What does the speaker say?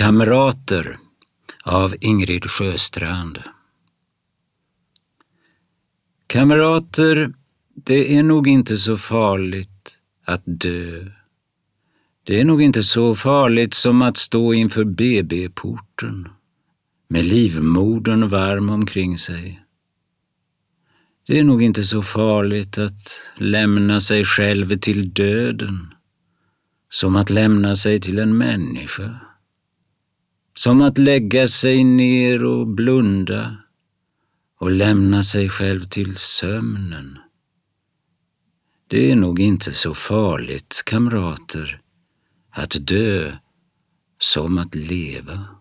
Kamrater av Ingrid Sjöstrand. Kamrater, det är nog inte så farligt att dö. Det är nog inte så farligt som att stå inför BB-porten med livmodern varm omkring sig. Det är nog inte så farligt att lämna sig själv till döden som att lämna sig till en människa. Som att lägga sig ner och blunda och lämna sig själv till sömnen. Det är nog inte så farligt, kamrater, att dö som att leva.